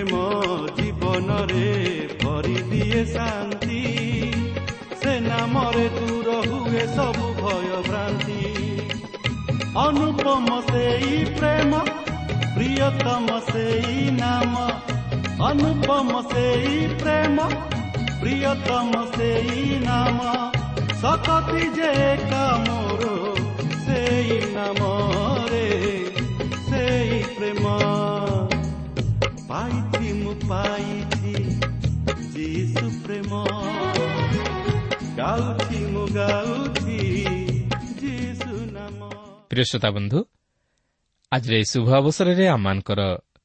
ପ୍ରେମ ଜୀବନରେ ଭରିଦିଏ ଶାନ୍ତି। ସେ ନାମରେ ଦୂର ହୁଏ ସବୁ ଭୟ ଭ୍ରାନ୍ତି ଅନୁପମ ସେଇ ପ୍ରେମ ପ୍ରିୟତମ ସେଇ ନାମ। ଅନୁପମ ସେଇ ପ୍ରେମ ପ୍ରିୟତମ ସେଇ ନାମ। ସତତି ଯେ କାମର ସେଇ ନାମରେ ସେଇ ପ୍ରେମ। ପାଇଛି ଯୀଶୁ ପ୍ରେମ ଗାଉଛି ମୁଁ ଗାଉଛି ଯୀଶୁ ନାମ ପ୍ରିୟ ଶ୍ରୋତା ବନ୍ଧୁ ଆଜିର ଏହି ଶୁଭ ଅବସରରେ ଆମମାନଙ୍କର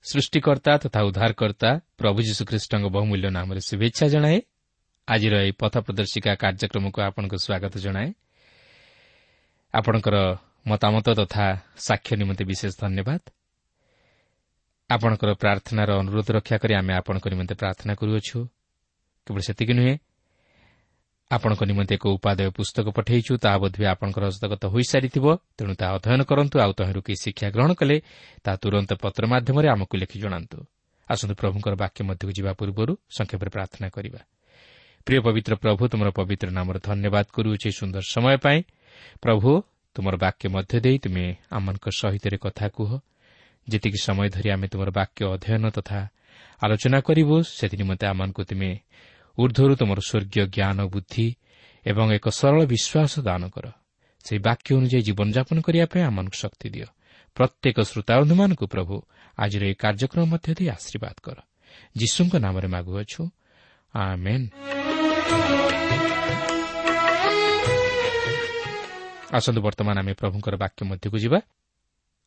ସୃଷ୍ଟିକର୍ତ୍ତା ତଥା ଉଦ୍ଧାରକର୍ତ୍ତା ପ୍ରଭୁ ଯୀଶୁଖ୍ରୀଷ୍ଟଙ୍କ ବହୁମୂଲ୍ୟ ନାମରେ ଶୁଭେଚ୍ଛା ଜଣାଏ ଆଜିର ଏହି ପଥ ପ୍ରଦର୍ଶିକା କାର୍ଯ୍ୟକ୍ରମକୁ ଆପଣଙ୍କୁ ସ୍ୱାଗତ ଜଣାଏ ଆପଣଙ୍କର ମତାମତ ତଥା ସାକ୍ଷ୍ୟ ନିମନ୍ତେ ବିଶେଷ ଧନ୍ୟବାଦ ଆପଣଙ୍କର ପ୍ରାର୍ଥନାର ଅନୁରୋଧ ରକ୍ଷା କରି ଆମେ ଆପଣଙ୍କ ନିମନ୍ତେ ପ୍ରାର୍ଥନା କରୁଅଛୁ। କେବଳ ସେତିକି ନୁହେଁ ଆପଣଙ୍କ ନିମନ୍ତେ ଏକ ଉପାଦେୟ ପୁସ୍ତକ ପଠାଇଛୁ ତାହା ବୋଧହୁଏ ଆପଣଙ୍କର ହସ୍ତଗତ ହୋଇସାରିଥିବ ତେଣୁ ତାହା ଅଧ୍ୟୟନ କରନ୍ତୁ ଆଉ ତହିଁରୁ କିଛି ଶିକ୍ଷା ଗ୍ରହଣ କଲେ ତାହା ତୁରନ୍ତ ପତ୍ର ମାଧ୍ୟମରେ ଆମକୁ ଲେଖି ଜଣାନ୍ତୁ। ଆସନ୍ତୁ ପ୍ରଭୁଙ୍କର ବାକ୍ୟ ମଧ୍ୟକୁ ଯିବା ପୂର୍ବରୁ ସଂକ୍ଷେପରେ ପ୍ରାର୍ଥନା କରିବା। ପ୍ରିୟ ପବିତ୍ର ପ୍ରଭୁ ତୁମର ପବିତ୍ର ନାମର ଧନ୍ୟବାଦ କରୁଅଛି ସୁନ୍ଦର ସମୟ ପାଇଁ। ପ୍ରଭୁ ତୁମର ବାକ୍ୟ ମଧ୍ୟ ଦେଇ ତୁମେ ଆମମାନଙ୍କ ସହିତ କଥା କୁହ। ଯେତିକି ସମୟ ଧରି ଆମେ ତୁମର ବାକ୍ୟ ଅଧ୍ୟୟନ ତଥା ଆଲୋଚନା କରିବୁ ସେଥି ନିମନ୍ତେ ଆମମାନଙ୍କୁ ତୁମେ ଊର୍ଦ୍ଧ୍ୱରୁ ତୁମର ସ୍ୱର୍ଗୀୟ ଜ୍ଞାନ ବୁଦ୍ଧି ଏବଂ ଏକ ସରଳ ବିଶ୍ୱାସ ଦାନ କର। ସେହି ବାକ୍ୟ ଅନୁଯାୟୀ ଜୀବନଯାପନ କରିବା ପାଇଁ ଆମମାନଙ୍କୁ ଶକ୍ତି ଦିଅ। ପ୍ରତ୍ୟେକ ଶ୍ରୋତାବନ୍ଧୁମାନଙ୍କୁ ପ୍ରଭୁ ଆଜିର ଏହି କାର୍ଯ୍ୟକ୍ରମ ମଧ୍ୟ ଦେଇ ଆଶୀର୍ବାଦ କର। ଯୀଶୁଙ୍କ ନାମରେ ମାଗୁଅଛୁ। ଆସନ୍ତୁ ବର୍ତ୍ତମାନ ଆମେ ପ୍ରଭୁଙ୍କର ବାକ୍ୟ ମଧ୍ୟକୁ ଯିବା।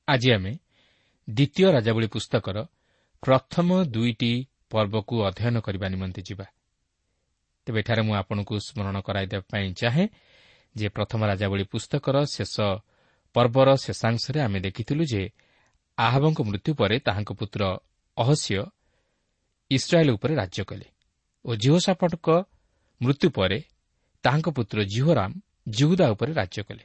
ଆଜି ଆମେ ଦ୍ୱିତୀୟ ରାଜାବଳୀ ପୁସ୍ତକର ପ୍ରଥମ ଦୁଇଟି ପର୍ବକୁ ଅଧ୍ୟୟନ କରିବା ନିମନ୍ତେ ଯିବା। ତେବେ ଏଠାରେ ମୁଁ ଆପଣଙ୍କୁ ସ୍ମରଣ କରାଇଦେବା ପାଇଁ ଚାହେଁ ଯେ ପ୍ରଥମ ରାଜାବଳୀ ପୁସ୍ତକର ଶେଷ ପର୍ବର ଶେଷାଂଶରେ ଆମେ ଦେଖିଥିଲୁ ଯେ ଆହବଙ୍କ ମୃତ୍ୟୁ ପରେ ତାହାଙ୍କ ପୁତ୍ର ଅହସ୍ୟ ଇସ୍ରାଏଲ୍ ଉପରେ ରାଜ୍ୟ କଲେ ଓ ଜିହୋସାପଟଙ୍କ ମୃତ୍ୟୁ ପରେ ତାହାଙ୍କ ପୁତ୍ର ଜିହୋରାମ ଜିହୁଦା ଉପରେ ରାଜ୍ୟ କଲେ।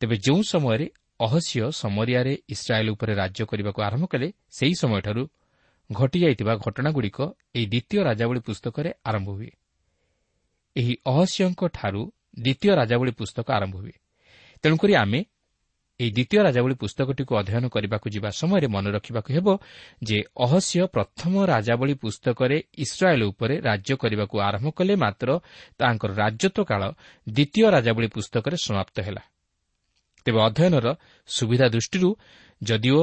ତେବେ ଯେଉଁ ସମୟରେ ଅହସ୍ୟ ସମରିଆରେ ଇସ୍ରାଏଲ୍ ଉପରେ ରାଜ୍ୟ କରିବାକୁ ଆରମ୍ଭ କଲେ ସେହି ସମୟଠାରୁ ଘଟିଯାଇଥିବା ଘଟଣାଗୁଡ଼ିକ ଏହି ଦ୍ୱିତୀୟ ରାଜାବଳୀ ପୁସ୍ତକରେ ଆରମ୍ଭ ହୁଏ। ଏହି ଅହସ୍ୟଙ୍କଠାରୁ ଦ୍ୱିତୀୟ ରାଜାବଳୀ ପୁସ୍ତକ ଆରମ୍ଭ ହୁଏ। ତେଣୁକରି ଆମେ ଏହି ଦ୍ୱିତୀୟ ରାଜାବଳୀ ପୁସ୍ତକଟିକୁ ଅଧ୍ୟୟନ କରିବାକୁ ଯିବା ସମୟରେ ମନେ ରଖିବାକୁ ହେବ ଯେ ଅହସ୍ୟ ପ୍ରଥମ ରାଜାବଳୀ ପୁସ୍ତକରେ ଇସ୍ରାଏଲ୍ ଉପରେ ରାଜ୍ୟ କରିବାକୁ ଆରମ୍ଭ କଲେ ମାତ୍ର ତାଙ୍କର ରାଜତ୍ୱ କାଳ ଦ୍ୱିତୀୟ ରାଜାବଳୀ ପୁସ୍ତକରେ ସମାପ୍ତ ହେଲା। ତେବେ ଅଧ୍ୟୟନର ସୁବିଧା ଦୃଷ୍ଟିରୁ ଯଦିଓ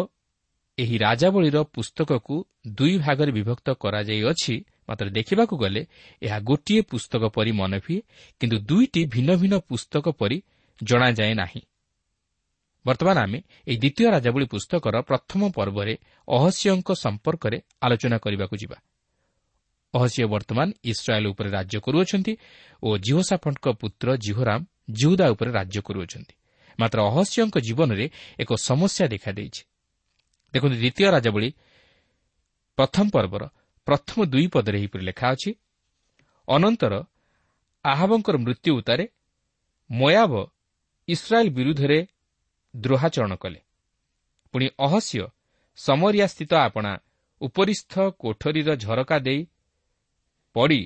ଏହି ରାଜାବଳୀର ପୁସ୍ତକକୁ ଦୁଇ ଭାଗରେ ବିଭକ୍ତ କରାଯାଇଅଛି ମାତ୍ର ଦେଖିବାକୁ ଗଲେ ଏହା ଗୋଟିଏ ପୁସ୍ତକ ପରି ମନେ ହୁଏ କିନ୍ତୁ ଦୁଇଟି ଭିନ୍ନ ଭିନ୍ନ ପୁସ୍ତକ ପରି ଜଣାଯାଏ ନାହିଁ। ବର୍ତ୍ତମାନ ଆମେ ଏହି ଦ୍ୱିତୀୟ ରାଜାବଳୀ ପୁସ୍ତକର ପ୍ରଥମ ପର୍ବରେ ଅହସ୍ୟଙ୍କ ସମ୍ପର୍କରେ ଆଲୋଚନା କରିବାକୁ ଯିବା। ଅହସ୍ୟ ବର୍ତ୍ତମାନ ଇସ୍ରାଏଲ୍ ଉପରେ ରାଜ୍ୟ କରୁଅଛନ୍ତି ଓ ଜିହୋସାଫଙ୍କ ପୁତ୍ର ଜିହୋରାମ ଜିହୁଦା ଉପରେ ରାଜ୍ୟ କରୁଅଛନ୍ତି। ମାତ୍ର ଅହସ୍ୟଙ୍କ ଜୀବନରେ ଏକ ସମସ୍ୟା ଦେଖାଦେଇଛି। ଦେଖନ୍ତୁ ଦ୍ୱିତୀୟ ରାଜାବଳୀ ପ୍ରଥମ ପର୍ବର ପ୍ରଥମ ଦୁଇ ପଦରେ ଏହିପରି ଲେଖା ଅଛି ଅନନ୍ତର ଆହାବଙ୍କର ମୃତ୍ୟୁ ଉତ୍ତାରେ ମୟାବ ଇସ୍ରାଏଲ୍ ବିରୁଦ୍ଧରେ ଦ୍ରୋହାଚରଣ କଲେ। ପୁଣି ଅହସ୍ୟ ସମରିଆସ୍ଥିତ ଆପଣା ଉପରିସ୍ଥ କୋଠରୀର ଝରକା ଦେଇ ପଡ଼ି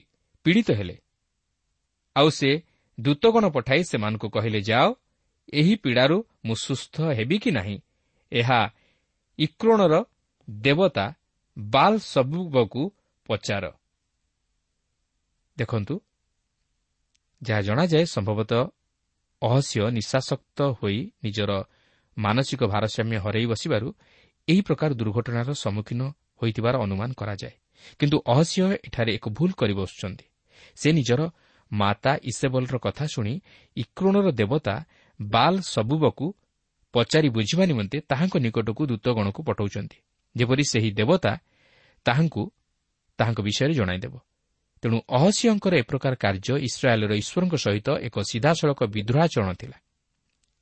ପୀଡ଼ିତ ହେଲେ। ଆଉ ସେ ଦୂତଗଣ ପଠାଇ ସେମାନଙ୍କୁ କହିଲେ ଯାଅ ଏହି ପୀଡ଼ାରୁ ମୁଁ ସୁସ୍ଥ ହେବି କି ନାହିଁ? ଏହା ଇକ୍ରୋଣର ଦେବତା ବାଲ୍ ସବୁବକୁ ପଚାର। ଦେଖନ୍ତୁ ଯାହା ଜଣାଯାଏ ସମ୍ଭବତଃ ଅହସ୍ୟ ନିଶାସକ୍ତ ହୋଇ ନିଜର ମାନସିକ ଭାରସାମ୍ୟ ହରାଇ ବସିବାରୁ ଏହି ପ୍ରକାର ଦୁର୍ଘଟଣାର ସମ୍ମୁଖୀନ ହୋଇଥିବାର ଅନୁମାନ କରାଯାଏ। କିନ୍ତୁ ଅହସ୍ୟ ଏଠାରେ ଏକ ଭୁଲ କରି ବସୁଛନ୍ତି। ସେ ନିଜର ମାତା ଇସେବଲର କଥା ଶୁଣି ଇକ୍ରୋଣର ଦେବତା ବାଲ୍ ସବୁବକୁ ପଚାରି ବୁଝିବା ନିମନ୍ତେ ତାହାଙ୍କ ନିକଟକୁ ଦୂତଗଣକୁ ପଠାଉଛନ୍ତି। ଯେପରି ସେହି ଦେବତା ତାହାଙ୍କୁ ତାହାଙ୍କ ବିଷୟରେ ଜଣାଇଦେବ। ତେଣୁ ଅହସ୍ୟଙ୍କର ଏ ପ୍ରକାର କାର୍ଯ୍ୟ ଇସ୍ରାଏଲ୍ର ଈଶ୍ୱରଙ୍କ ସହିତ ଏକ ସିଧାସଳଖ ବିଦ୍ରୋହାଚରଣ ଥିଲା।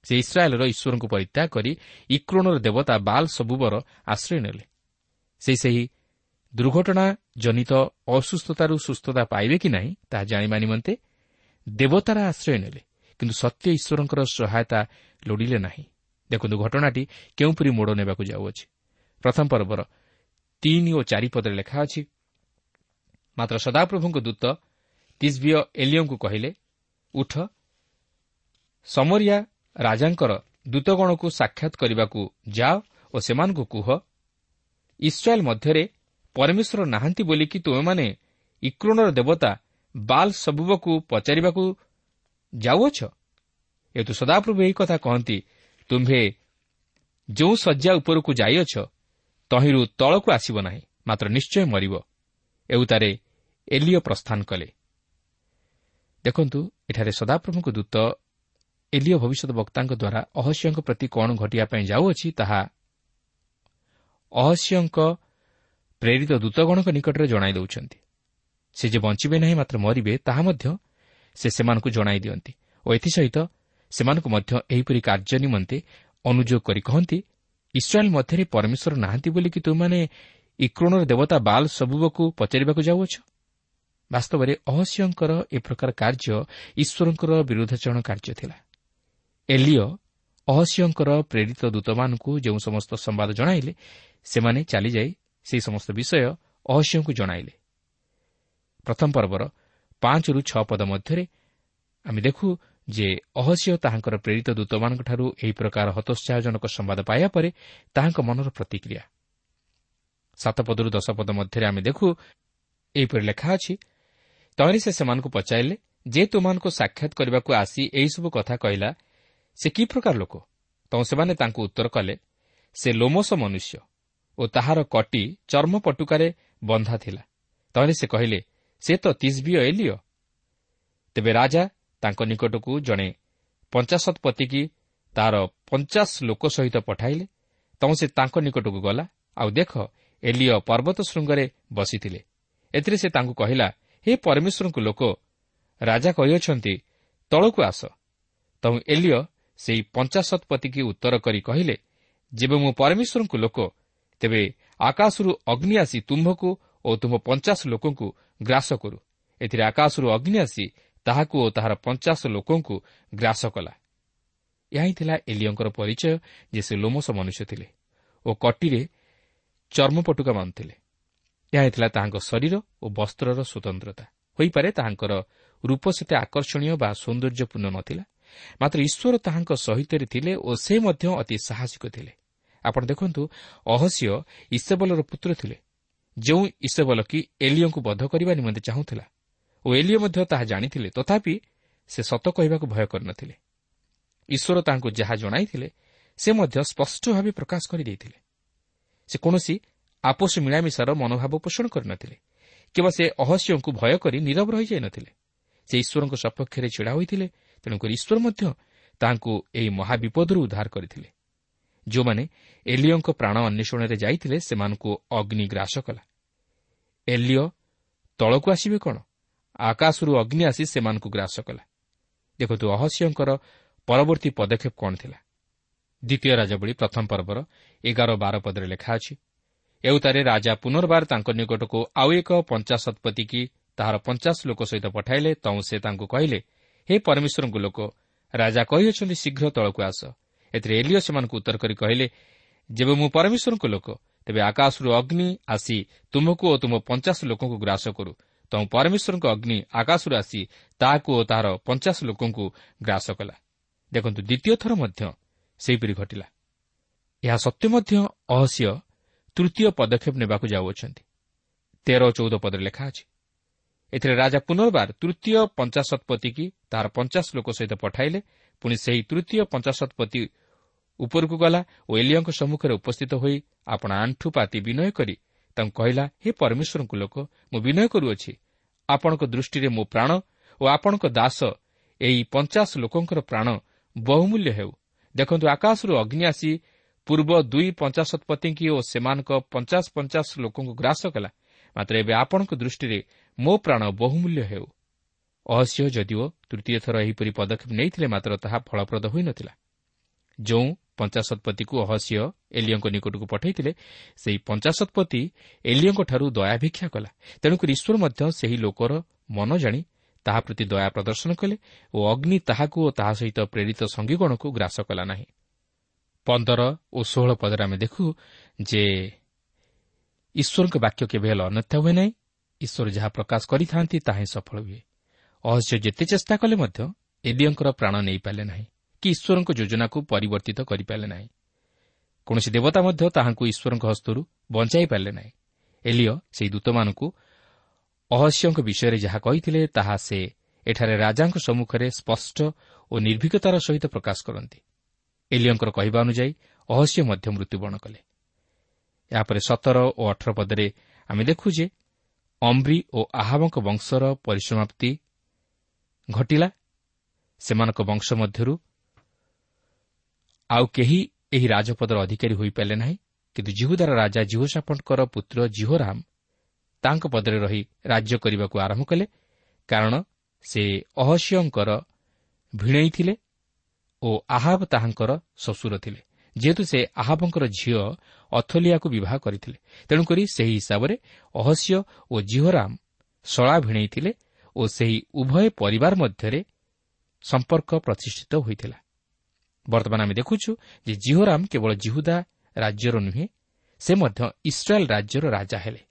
ସେ ଇସ୍ରାଏଲ୍ର ଈଶ୍ୱରଙ୍କୁ ପରିତ୍ୟାଗ କରି ଇକ୍ରୋଣର ଦେବତା ବାଲ୍ ସବୁବର ଆଶ୍ରୟ ନେଲେ। ସେ ସେହି ଦୁର୍ଘଟଣା ଜନିତ ଅସୁସ୍ଥତାରୁ ସୁସ୍ଥତା ପାଇବେ କି ନାହିଁ ତାହା ଜାଣିବା ନିମନ୍ତେ ଦେବତାର ଆଶ୍ରୟ ନେଲେ। କିନ୍ତୁ ସତ୍ୟ ଈଶ୍ୱରଙ୍କର ସହାୟତା ଲୋଡ଼ିଲେ ନାହିଁ। ଦେଖନ୍ତୁ ଘଟଣାଟି କେଉଁପରି ମୋଡ଼ ନେବାକୁ ଯାଉଅଛି। ପ୍ରଥମ ପର୍ବର ତିନି ଓ ଚାରିପଦରେ ଲେଖା ଅଛି ମାତ୍ର ସଦାପ୍ରଭୁଙ୍କ ଦୂତ ତିସ୍ବିୟ ଏଲିଓଙ୍କୁ କହିଲେ ଉଠ ସମରିଆ ରାଜାଙ୍କର ଦୂତଗଣକୁ ସାକ୍ଷାତ କରିବାକୁ ଯାଅ ଓ ସେମାନଙ୍କୁ କୁହ ଇସ୍ରାଏଲ୍ ମଧ୍ୟରେ ପରମେଶ୍ୱର ନାହାନ୍ତି ବୋଲିକି ତୁମେମାନେ ଇକ୍ରୋଣର ଦେବତା ବାଲ୍ ସବୁବକୁ ପଚାରିବାକୁ ଯାଉଅଛ? ଏତୁ ସଦାପ୍ରଭୁ ଏହି କଥା କହନ୍ତି। ତୁମ୍ଭେ ଯେଉଁ ଶଯ୍ୟା ଉପରକୁ ଯାଇଅଛ ତହିଁରୁ ତଳକୁ ଆସିବ ନାହିଁ ମାତ୍ର ନିଶ୍ଚୟ ମରିବ। ଏଉତାରେ ଏଲିଓ ପ୍ରସ୍ଥାନ କଲେ। ଦେଖନ୍ତୁ ଏଠାରେ ସଦାପ୍ରଭୁଙ୍କ ଦୂତ ଏଲିଓ ଭବିଷ୍ୟତ ବକ୍ତାଙ୍କ ଦ୍ୱାରା ଅହସ୍ୟଙ୍କ ପ୍ରତି କ'ଣ ଘଟିବା ପାଇଁ ଯାଉଅଛି ତାହା ଅହସ୍ୟଙ୍କ ପ୍ରେରିତ ଦୂତଗଣଙ୍କ ନିକଟରେ ଜଣାଇ ଦେଉଛନ୍ତି। ସେ ଯେ ବଞ୍ଚିବେ ନାହିଁ ମାତ୍ର ମରିବେ ତାହା ମଧ୍ୟ ସେ ସେମାନଙ୍କୁ ଜଣାଇ ଦିଅନ୍ତି। ଓ ଏଥିସହିତ ସେମାନଙ୍କୁ ମଧ୍ୟ ଏହିପରି କାର୍ଯ୍ୟ ନିମନ୍ତେ ଅନୁଯୋଗ କରି କହନ୍ତି ଇସ୍ରାଏଲ୍ ମଧ୍ୟରେ ପରମେଶ୍ୱର ନାହାନ୍ତି ବୋଲିକି ତୁମମାନେ ଇକ୍ରୋଣର ଦେବତା ବାଲ୍ ସବୁବକୁ ପଚାରିବାକୁ ଯାଉଅଛ? ବାସ୍ତବରେ ଅହସ୍ୟଙ୍କର ଏ ପ୍ରକାର କାର୍ଯ୍ୟ ଈଶ୍ୱରଙ୍କର ବିରୋଧାଚରଣ କାର୍ଯ୍ୟ ଥିଲା। ଏଲିଓ ଅହସ୍ୟଙ୍କର ପ୍ରେରିତ ଦୂତମାନଙ୍କୁ ଯେଉଁ ସମସ୍ତ ସମ୍ବାଦ ଜଣାଇଲେ ସେମାନେ ଚାଲିଯାଇ ସେହି ସମସ୍ତ ବିଷୟ ଅହସ୍ୟଙ୍କୁ ଜଣାଇଲେ। ପ୍ରଥମ ପର୍ବର ପାଞ୍ଚରୁ ଛଅ ପଦ ମଧ୍ୟରେ ଆମେ ଦେଖୁ ଯେ ଅହସ୍ୟ ତାହାଙ୍କର ପ୍ରେରିତ ଦୂତମାନଙ୍କଠାରୁ ଏହି ପ୍ରକାର ହତୋତ୍ସାହଜନକ ସମ୍ବାଦ ପାଇବା ପରେ ତାହାଙ୍କ ମନର ପ୍ରତିକ୍ରିୟା। ସାତ ପଦରୁ ଦଶ ପଦ ମଧ୍ୟରେ ଆମେ ଦେଖୁ ଏହିପରି ଲେଖା ଅଛି ତହିଁରେ ସେ ସେମାନଙ୍କୁ ପଚାରିଲେ ଯେ ତୁମମାନଙ୍କୁ ସାକ୍ଷାତ କରିବାକୁ ଆସି ଏହିସବୁ କଥା କହିଲା ସେ କି ପ୍ରକାର ଲୋକ? ତ ସେମାନେ ତାଙ୍କୁ ଉତ୍ତର କଲେ ସେ ଲୋମସ ମନୁଷ୍ୟ ଓ ତାହାର କଟି ଚର୍ମ ପଟୁକାରେ ବନ୍ଧା ଥିଲା। ତହିଁରେ ସେ କହିଲେ ସେ ତ ତିସ୍ବିୟ ଏଲିଓ ତେବେ ରାଜା ତାଙ୍କ ନିକଟକୁ ଜଣେ ପଞ୍ଚାଶତପତିକି ତାହାର ପଞ୍ଚାଶ ଲୋକ ସହିତ ପଠାଇଲେ। ତମ ସେ ତାଙ୍କ ନିକଟକୁ ଗଲା। ଆଉ ଦେଖ ଏଲିଓ ପର୍ବତ ଶୃଙ୍ଗରେ ବସିଥିଲେ। ଏଥିରେ ସେ ତାଙ୍କୁ କହିଲା ହେ ପରମେଶ୍ୱରଙ୍କ ଲୋକ ରାଜା କହିଅଛନ୍ତି ତଳକୁ ଆସ। ତମୁ ଏଲିଓ ସେହି ପଞ୍ଚାଶତପତିକି ଉତ୍ତର କରି କହିଲେ ଯେବେ ମୁଁ ପରମେଶ୍ୱରଙ୍କ ଲୋକ ତେବେ ଆକାଶରୁ ଅଗ୍ନି ଆସି ତୁମ୍ଭକୁ ଓ ତୁମ୍ଭ ପଞ୍ଚାଶ ଲୋକଙ୍କୁ ଗ୍ରାସ କରୁ ଏଥିରେ ଆକାଶରୁ ଅଗ୍ନି ଆସି ତାହାକୁ ଓ ତାହାର ପଞ୍ଚାଶ ଲୋକଙ୍କୁ ଗ୍ରାସ କଲା। ଏହା ହିଁ ଥିଲା ଏଲିଓଙ୍କର ପରିଚୟ ଯେ ସେ ଲୋମସ ମନୁଷ୍ୟ ଥିଲେ ଓ କଟିରେ ଚର୍ମପଟୁକା ମାନୁଥିଲେ। ଏହା ଥିଲା ତାହାଙ୍କ ଶରୀର ଓ ବସ୍ତ୍ରର ସ୍ୱତନ୍ତ୍ରତା। ହୋଇପାରେ ତାହାଙ୍କର ରୂପ ସେତେ ଆକର୍ଷଣୀୟ ବା ସୌନ୍ଦର୍ଯ୍ୟପୂର୍ଣ୍ଣ ନଥିଲା ମାତ୍ର ଈଶ୍ୱର ତାହାଙ୍କ ସହିତରେ ଥିଲେ ଓ ସେ ମଧ୍ୟ ଅତି ସାହସିକ ଥିଲେ। ଆପଣ ଦେଖନ୍ତୁ ଅହସ୍ୟ ଇସେବଲର ପୁତ୍ର ଥିଲେ। ଯେଉଁ ଇସେବଲ କି ଏଲିଓଙ୍କୁ ବଧ କରିବା ନିମନ୍ତେ ଚାହୁଁଥିଲା ଓ ଏଲିଓ ମଧ୍ୟ ତାହା ଜାଣିଥିଲେ ତଥାପି ସେ ସତ କହିବାକୁ ଭୟ କରିନଥିଲେ। ଈଶ୍ୱର ତାଙ୍କୁ ଯାହା ଜଣାଇଥିଲେ ସେ ମଧ୍ୟ ସ୍ପଷ୍ଟ ଭାବେ ପ୍ରକାଶ କରିଦେଇଥିଲେ। ସେ କୌଣସି ଆପୋଷ ମିଳାମିଶାର ମନୋଭାବ ପୋଷଣ କରିନଥିଲେ କିମ୍ବା ସେ ଅହସ୍ୟଙ୍କୁ ଭୟ କରି ନିରବ ରହିଯାଇନଥିଲେ। ସେ ଈଶ୍ୱରଙ୍କ ସପକ୍ଷରେ ଛିଡ଼ା ହୋଇଥିଲେ ତେଣୁକରି ଈଶ୍ୱର ମଧ୍ୟ ତାହାଙ୍କୁ ଏହି ମହାବିପଦରୁ ଉଦ୍ଧାର କରିଥିଲେ। ଯେଉଁମାନେ ଏଲିଓଙ୍କ ପ୍ରାଣ ଅନ୍ୱେଷଣରେ ଯାଇଥିଲେ ସେମାନଙ୍କୁ ଅଗ୍ନି ଗ୍ରାସ କଲା। ଏଲିଓ ତଳକୁ ଆସିବେ କ'ଣ? ଆକାଶରୁ ଅଗ୍ନି ଆସି ସେମାନଙ୍କୁ ଗ୍ରାସ କଲା। ଦେଖନ୍ତୁ ଅହସ୍ୟଙ୍କର ପରବର୍ତ୍ତୀ ପଦକ୍ଷେପ କ'ଣ ଥିଲା? ଦ୍ୱିତୀୟ ରାଜବଳି ପ୍ରଥମ ପର୍ବର ଏଗାର ବାର ପଦରେ ଲେଖା ଅଛି ଏଉତାରେ ରାଜା ପୁନର୍ବାର ତାଙ୍କ ନିକଟକୁ ଆଉ ଏକ ପଞ୍ଚାଶତପତି କି ତାହାର ପଞ୍ଚାଶ ଲୋକ ସହିତ ପଠାଇଲେ। ତୁ ସେ ତାଙ୍କୁ କହିଲେ ହେ ପରମେଶ୍ୱରଙ୍କ ଲୋକ ରାଜା କହିଅଛନ୍ତି ଶୀଘ୍ର ତଳକୁ ଆସ। ଏଥିରେ ଏଲିଓ ସେମାନଙ୍କୁ ଉତ୍ତର କରି କହିଲେ ଯେବେ ମୁଁ ପରମେଶ୍ୱରଙ୍କ ଲୋକ ତେବେ ଆକାଶରୁ ଅଗ୍ନି ଆସି ତୁମକୁ ଓ ତୁମ ପଞ୍ଚାଶ ଲୋକଙ୍କୁ ଗ୍ରାସ କରୁ। ତୁ ପରମେଶ୍ୱରଙ୍କ ଅଗ୍ନି ଆକାଶରୁ ଆସି ତାହାକୁ ଓ ତାହାର ପଞ୍ଚାଶ ଲୋକଙ୍କୁ ଗ୍ରାସ କଲା। ଦେଖନ୍ତୁ ଦ୍ୱିତୀୟ ଥର ମଧ୍ୟ ସେହିପରି ଘଟିଲା। ଏହା ସତ୍ତ୍ୱେ ମଧ୍ୟ ଅହସ୍ୟ ତୃତୀୟ ପଦକ୍ଷେପ ନେବାକୁ ଯାଉଅଛନ୍ତି। ତେର ଚଉଦ ପଦରେ ଲେଖା ଅଛି ଏଥିରେ ରାଜା ପୁନର୍ବାର ତୃତୀୟ ପଞ୍ଚାଶତପତି କି ତାହାର ପଞ୍ଚାଶ ଲୋକ ସହିତ ପଠାଇଲେ। ପୁଣି ସେହି ତୃତୀୟ ପଞ୍ଚାଶତପତି ଉପରକୁ ଗଲା ଓ ଏଲିଓଙ୍କ ସମ୍ମୁଖରେ ଉପସ୍ଥିତ ହୋଇ ଆପଣ ଆଣ୍ଠୁ ପାତି ବିନୟ କରି ତାଙ୍କୁ କହିଲା ହେ ପରମେଶ୍ୱରଙ୍କ ଲୋକ ମୁଁ ବିନୟ କରୁଅଛି। ଆପଣଙ୍କ ଦୃଷ୍ଟିରେ ମୋ ପ୍ରାଣ ଓ ଆପଣଙ୍କ ଦାସ ଏହି ପଞ୍ଚାଶ ଲୋକଙ୍କର ପ୍ରାଣ ବହୁମୂଲ୍ୟ ହେଉ। ଦେଖନ୍ତୁ ଆକାଶରୁ ଅଗ୍ନି ଆସି ପୂର୍ବ ଦୁଇ ପଞ୍ଚାଶତପତିଙ୍କି ଓ ସେମାନଙ୍କ ପଞ୍ଚାଶ ପଞ୍ଚାଶ ଲୋକଙ୍କୁ ଗ୍ରାସ କଲା। ମାତ୍ର ଏବେ ଆପଣଙ୍କ ଦୃଷ୍ଟିରେ ମୋ ପ୍ରାଣ ବହୁମୂଲ୍ୟ ହେଉ। ଅହସ୍ୟ ଯଦିଓ ତୃତୀୟ ଥର ଏହିପରି ପଦକ୍ଷେପ ନେଇଥିଲେ ମାତ୍ର ତାହା ଫଳପ୍ରଦ ହୋଇନଥିଲା। ଯେଉଁ ପଞ୍ଚାଶତପତିକୁ ଅହସ୍ୟ ଏଲିଓଙ୍କ ନିକଟକୁ ପଠାଇଥିଲେ। ସେହି ପଞ୍ଚାଶତପତି ଏଲିଓଙ୍କଠାରୁ ଦୟାଭିକ୍ଷା କଲା। ତେଣୁକରି ଈଶ୍ୱର ମଧ୍ୟ ସେହି ଲୋକର ମନ ଜାଣି ତାହା ପ୍ରତି ଦୟା ପ୍ରଦର୍ଶନ କଲେ ଓ ଅଗ୍ନି ତାହାକୁ ଓ ତାହା ସହିତ ପ୍ରେରିତ ସଙ୍ଗୀଗଣକୁ ଗ୍ରାସ କଲା ନାହିଁ। ପନ୍ଦର ଓ ଷୋହଳ ପଦରେ ଆମେ ଦେଖୁ ଯେ ଈଶ୍ୱରଙ୍କ ବାକ୍ୟ କେବେ ହେଲେ ଅନ୍ୟଥା ହୁଏ ନାହିଁ। ଈଶ୍ୱର ଯାହା ପ୍ରକାଶ କରିଥାନ୍ତି ତାହା ହିଁ ସଫଳ ହୁଏ। ଅହସ୍ୟ ଯେତେ ଚେଷ୍ଟା କଲେ ମଧ୍ୟ ଏଲିଓଙ୍କର ପ୍ରାଣ ନେଇପାରିଲେ ନାହିଁ। କି ଈଶ୍ୱରଙ୍କ ଯୋଜନାକୁ ପରିବର୍ତ୍ତିତ କରିପାରିଲେ ନାହିଁ କୌଣସି ଦେବତା ମଧ୍ୟ ତାହାଙ୍କୁ ଈଶ୍ୱରଙ୍କ ହସ୍ତରୁ ବଞ୍ଚାଇ ପାରିଲେ ନାହିଁ ଏଲିଓ ସେହି ଦୂତମାନଙ୍କୁ ଅହସ୍ୟଙ୍କ ବିଷୟରେ ଯାହା କହିଥିଲେ ତାହା ସେ ଏଠାରେ ରାଜାଙ୍କ ସମ୍ମୁଖରେ ସ୍ପଷ୍ଟ ଓ ନିର୍ଭୀକତାର ସହିତ ପ୍ରକାଶ କରନ୍ତି ଏଲିଓଙ୍କର କହିବା ଅନୁଯାୟୀ ଅହସ୍ୟ ମଧ୍ୟ ମୃତ୍ୟୁବରଣ କଲେ ଏହାପରେ ସତର ଓ ଅଠର ପଦରେ ଆମେ ଦେଖୁ ଯେ ଅମ୍ରି ଓ ଆହାବଙ୍କ ବଂଶର ପରିସମାପ୍ତି ଘଟିଲା ସେମାନଙ୍କ ବଂଶ ମଧ୍ୟରୁ ଆଉ କେହି ଏହି ରାଜପଦର ଅଧିକାରୀ ହୋଇପାରିଲେ ନାହିଁ। କିନ୍ତୁ ଜିହୁଦାର ରାଜା ଜିହୋସାପଣ୍ଟଙ୍କର ପୁତ୍ର ଜିହୋରାମ ତାଙ୍କ ପଦରେ ରହି ରାଜ୍ୟ କରିବାକୁ ଆରମ୍ଭ କଲେ। କାରଣ ସେ ଅହସ୍ୟଙ୍କର ଭିଣେଇ ଥିଲେ ଓ ଆହାବ ତାହାଙ୍କର ଶ୍ୱଶୁର ଥିଲେ। ଯେହେତୁ ସେ ଆହାବଙ୍କର ଝିଅ ଅଥଲିଆକୁ ବିବାହ କରିଥିଲେ। ତେଣୁକରି ସେହି ହିସାବରେ ଅହସ୍ୟ ଓ ଜିହୋରାମ ଶଳା ଭିଣେଇ ଥିଲେ ଓ ସେହି ଉଭୟ ପରିବାର ମଧ୍ୟରେ ସମ୍ପର୍କ ପ୍ରତିଷ୍ଠିତ ହୋଇଥିଲା। ବର୍ତ୍ତମାନ ଆମେ ଦେଖୁଛୁ ଯେ ଜିହୋରାମ କେବଳ ଜିହୁଦା ରାଜ୍ୟର ନୁହେଁ ସେ ମଧ୍ୟ ଇସ୍ରାଏଲ୍ ରାଜ୍ୟର ରାଜା ହେଲେ।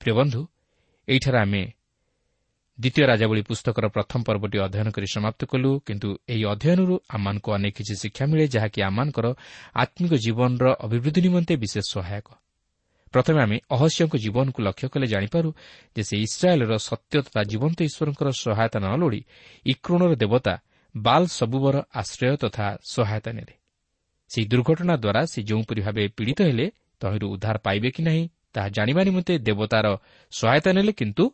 ପ୍ରିୟ ବନ୍ଧୁ ଏହିଠାରେ ଆମେ ଦ୍ୱିତୀୟ ରାଜାବଳୀ ପୁସ୍ତକର ପ୍ରଥମ ପର୍ବଟି ଅଧ୍ୟୟନ କରି ସମାପ୍ତ କଲୁ କିନ୍ତୁ ଏହି ଅଧ୍ୟୟନରୁ ଆମମାନଙ୍କୁ ଅନେକ କିଛି ଶିକ୍ଷା ମିଳେ ଯାହାକି ଆମମାନଙ୍କର ଆତ୍ମିକ ଜୀବନର ଅଭିବୃଦ୍ଧି ନିମନ୍ତେ ବିଶେଷ ସହାୟକ। ପ୍ରଥମେ ଆମେ ଅହସ୍ୟଙ୍କ ଜୀବନକୁ ଲକ୍ଷ୍ୟ କଲେ ଜାଣିପାରୁ ଯେ ସେ ଇସ୍ରାଏଲ୍ର ସତ୍ୟ ତଥା ଜୀବନ୍ତ ଈଶ୍ୱରଙ୍କର ସହାୟତା ନ ଲୋଡ଼ି ଇକ୍ରୋଣର ଦେବତା ବାଲ୍ ସବୁବର ଆଶ୍ରୟ ତଥା ସହାୟତା ନେଲେ। ସେହି ଦୁର୍ଘଟଣା ଦ୍ୱାରା ସେ ଯେଉଁପରି ଭାବେ ପୀଡ଼ିତ ହେଲେ ତହିଁରୁ ଉଦ୍ଧାର ପାଇବେ କି ନାହିଁ ତାହା ଜାଣିବା ନିମନ୍ତେ ଦେବତାର ସହାୟତା ନେଲେ କିନ୍ତୁ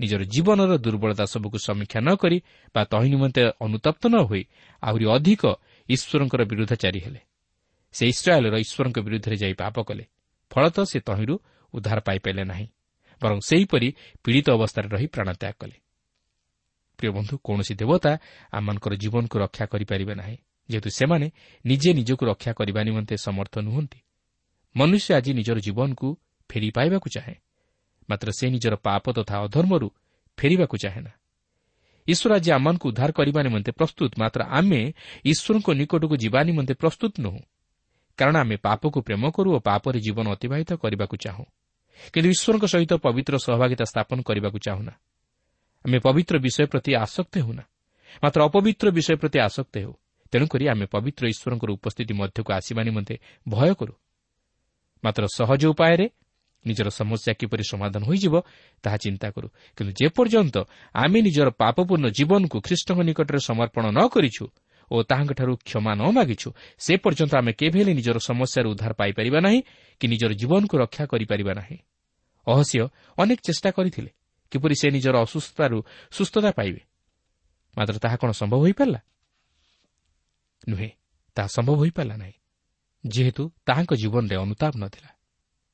ନିଜର ଜୀବନର ଦୁର୍ବଳତା ସବୁକୁ ସମୀକ୍ଷା ନ କରି ବା ତହିଁ ନିମନ୍ତେ ଅନୁତପ୍ତ ନ ହୋଇ ଆହୁରି ଅଧିକ ଈଶ୍ୱରଙ୍କର ବିରୁଦ୍ଧଚାରୀ ହେଲେ। ସେ ଇସ୍ରାଏଲ୍ର ଈଶ୍ୱରଙ୍କ ବିରୁଦ୍ଧରେ ଯାଇ ପାପ କଲେ। ଫଳତଃ ସେ ତହିଁରୁ ଉଦ୍ଧାର ପାଇପାରିଲେ ନାହିଁ ବରଂ ସେହିପରି ପୀଡ଼ିତ ଅବସ୍ଥାରେ ରହି ପ୍ରାଣତ୍ୟାଗ କଲେ। ପ୍ରିୟ ବନ୍ଧୁ କୌଣସି ଦେବତା ଆମମାନଙ୍କର ଜୀବନକୁ ରକ୍ଷା କରିପାରିବେ ନାହିଁ। ଯେହେତୁ ସେମାନେ ନିଜେ ନିଜକୁ ରକ୍ଷା କରିବା ନିମନ୍ତେ ସମର୍ଥ ନୁହନ୍ତି। ମନୁଷ୍ୟ ଆଜି ନିଜର ଜୀବନକୁ ଫେରି ପାଇବାକୁ ଚାହେଁ। ମାତ୍ର ସେ ନିଜର ପାପ ତଥା ଅଧର୍ମରୁ ଫେରିବାକୁ ଚାହେଁ ନା ଈଶ୍ୱର ଆଜି ଆମମାନଙ୍କୁ ଉଦ୍ଧାର କରିବା ନିମନ୍ତେ ପ୍ରସ୍ତୁତ ମାତ୍ର ଆମେ ଈଶ୍ୱରଙ୍କ ନିକଟକୁ ଯିବା ନିମନ୍ତେ ପ୍ରସ୍ତୁତ ନୁହେଁ। କାରଣ ଆମେ ପାପକୁ ପ୍ରେମ କରୁ ଓ ପାପରେ ଜୀବନ ଅତିବାହିତ କରିବାକୁ ଚାହୁଁ। କିନ୍ତୁ ଈଶ୍ୱରଙ୍କ ସହିତ ପବିତ୍ର ସହଭାଗିତା ସ୍ଥାପନ କରିବାକୁ ଚାହୁଁନା। ଆମେ ପବିତ୍ର ବିଷୟ ପ୍ରତି ଆସକ୍ତ ହେଉନା। ମାତ୍ର ଅପବିତ୍ର ବିଷୟ ପ୍ରତି ଆସକ୍ତ ହେଉ। ତେଣୁକରି ଆମେ ପବିତ୍ର ଈଶ୍ୱରଙ୍କର ଉପସ୍ଥିତି ମଧ୍ୟକୁ ଆସିବା ନିମନ୍ତେ ଭୟ କରୁ। ମାତ୍ର ସହଜ ଉପାୟରେ ନିଜର ସମସ୍ୟା କିପରି ସମାଧାନ ହୋଇଯିବ ତାହା ଚିନ୍ତା କରୁ। କିନ୍ତୁ ଯେପର୍ଯ୍ୟନ୍ତ ଆମେ ନିଜର ପାପପୂର୍ଣ୍ଣ ଜୀବନକୁ ଖ୍ରୀଷ୍ଟଙ୍କ ନିକଟରେ ସମର୍ପଣ ନ କରିଛୁ ଓ ତାହାଙ୍କଠାରୁ କ୍ଷମା ନ ମାଗିଛୁ ସେ ପର୍ଯ୍ୟନ୍ତ ଆମେ କେବେ ହେଲେ ନିଜର ସମସ୍ୟାରୁ ଉଦ୍ଧାର ପାଇପାରିବା ନାହିଁ କି ନିଜର ଜୀବନକୁ ରକ୍ଷା କରିପାରିବା ନାହିଁ। ଅହସ୍ୟ ଅନେକ ଚେଷ୍ଟା କରିଥିଲେ। କିପରି ସେ ନିଜର ଅସୁସ୍ଥତାରୁ ସୁସ୍ଥତା ପାଇବେ? ମାତ୍ର ତାହା କ'ଣ ସମ୍ଭବ ହୋଇପାରିଲା? ନୁହେଁ ତାହା ସମ୍ଭବ ହୋଇପାରିଲା ନାହିଁ। ଯେହେତୁ ତାହାଙ୍କ ଜୀବନରେ ଅନୁତାପ ନଥିଲା।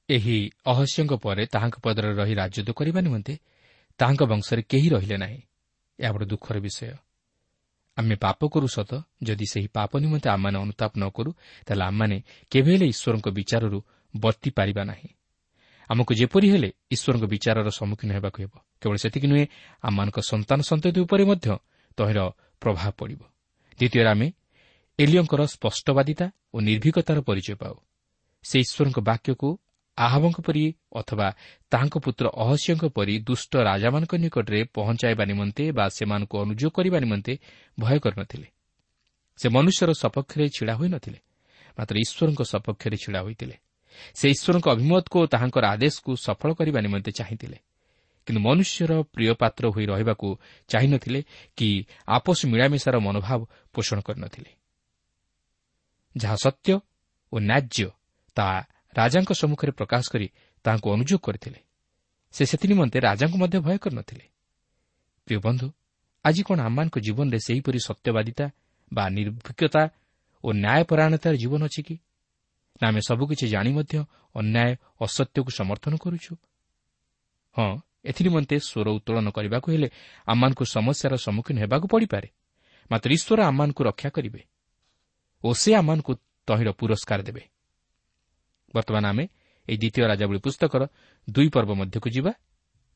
ଏହି ଅହସ୍ୟଙ୍କ ପରେ ତାହାଙ୍କ ପଦରେ ରହି ରାଜତ୍ୱ କରିବା ନିମନ୍ତେ ତାହାଙ୍କ ବଂଶରେ କେହି ରହିଲେ ନାହିଁ। ଏହା ବଡ଼ ଦୁଃଖର ବିଷୟ। ଆମେ ପାପ କରୁ ସତ ଯଦି ସେହି ପାପ ନିମନ୍ତେ ଆମମାନେ ଅନୁତାପ ନ କରୁ ତାହେଲେ ଆମମାନେ କେବେ ହେଲେ ଈଶ୍ୱରଙ୍କ ବିଚାରରୁ ବର୍ତ୍ତି ପାରିବା ନାହିଁ। ଆମକୁ ଯେପରି ହେଲେ ଈଶ୍ୱରଙ୍କ ବିଚାରର ସମ୍ମୁଖୀନ ହେବାକୁ ହେବ। କେବଳ ସେତିକି ନୁହେଁ ଆମମାନଙ୍କ ସନ୍ତାନ ସନ୍ତତି ଉପରେ ମଧ୍ୟ ତହିଁର ପ୍ରଭାବ ପଡ଼ିବ। ଦ୍ୱିତୀୟରେ ଆମେ ଏଲିଓଙ୍କର ସ୍ପଷ୍ଟବାଦିତା ଓ ନିର୍ଭୀକତାର ପରିଚୟ ପାଉ। ସେ ଈଶ୍ୱରଙ୍କ ବାକ୍ୟକୁ ଆହବଙ୍କ ପରି ଅଥବା ତାହାଙ୍କ ପୁତ୍ର ଅହସ୍ୟଙ୍କ ପରି ଦୁଷ୍ଟ ରାଜାମାନଙ୍କ ନିକଟରେ ପହଞ୍ଚାଇବା ନିମନ୍ତେ ବା ସେମାନଙ୍କୁ ଅନୁଯୋଗ କରିବା ନିମନ୍ତେ ଭୟ କରିନଥିଲେ। ସେ ମନୁଷ୍ୟର ସପକ୍ଷରେ ଛିଡ଼ା ହୋଇନଥିଲେ ମାତ୍ର ଈଶ୍ୱରଙ୍କ ସପକ୍ଷରେ ଛିଡ଼ା ହୋଇଥିଲେ। ସେ ଈଶ୍ୱରଙ୍କ ଅଭିମତକୁ ଓ ତାହାଙ୍କର ଆଦେଶକୁ ସଫଳ କରିବା ନିମନ୍ତେ ଚାହିଁଥିଲେ। କିନ୍ତୁ ମନୁଷ୍ୟର ପ୍ରିୟ ପାତ୍ର ହୋଇ ରହିବାକୁ ଚାହିଁନଥିଲେ କି ଆପୋଷ ମିଳାମିଶାର ମନୋଭାବ ପୋଷଣ କରିନଥିଲେ। ଯାହା ସତ୍ୟ ଓ ନ୍ୟାଯ୍ୟ ତାହା ରାଜାଙ୍କ ସମ୍ମୁଖରେ ପ୍ରକାଶ କରି ତାହାଙ୍କୁ ଅନୁଯୋଗ କରିଥିଲେ। ସେ ସେଥି ନିମନ୍ତେ ରାଜାଙ୍କୁ ମଧ୍ୟ ଭୟ କରିନଥିଲେ। ପ୍ରିୟ ବନ୍ଧୁ ଆଜି କ'ଣ ଆମମାନଙ୍କ ଜୀବନରେ ସେହିପରି ସତ୍ୟବାଦିତା ବା ନିର୍ଭୀକତା ଓ ନ୍ୟାୟପରାୟଣତାର ଜୀବନ ଅଛି କି? ଆମେ ସବୁକିଛି ଜାଣି ମଧ୍ୟ ଅନ୍ୟାୟ ଅସତ୍ୟକୁ ସମର୍ଥନ କରୁଛୁ? ହଁ ଏଥିନିମନ୍ତେ ସ୍ୱର ଉତ୍ତୋଳନ କରିବାକୁ ହେଲେ ଆମମାନଙ୍କୁ ସମସ୍ୟାର ସମ୍ମୁଖୀନ ହେବାକୁ ପଡ଼ିପାରେ। ମାତ୍ର ଈଶ୍ୱର ଆମମାନଙ୍କୁ ରକ୍ଷା କରିବେ ଓ ସେ ଆମମାନଙ୍କୁ ତହିଁର ପୁରସ୍କାର ଦେବେ। ବର୍ତ୍ତମାନ ଆମେ ଏହି ଦ୍ୱିତୀୟ ରାଜାବଳୀ ପୁସ୍ତକର ଦୁଇ ପର୍ବ ମଧ୍ୟକୁ ଯିବା।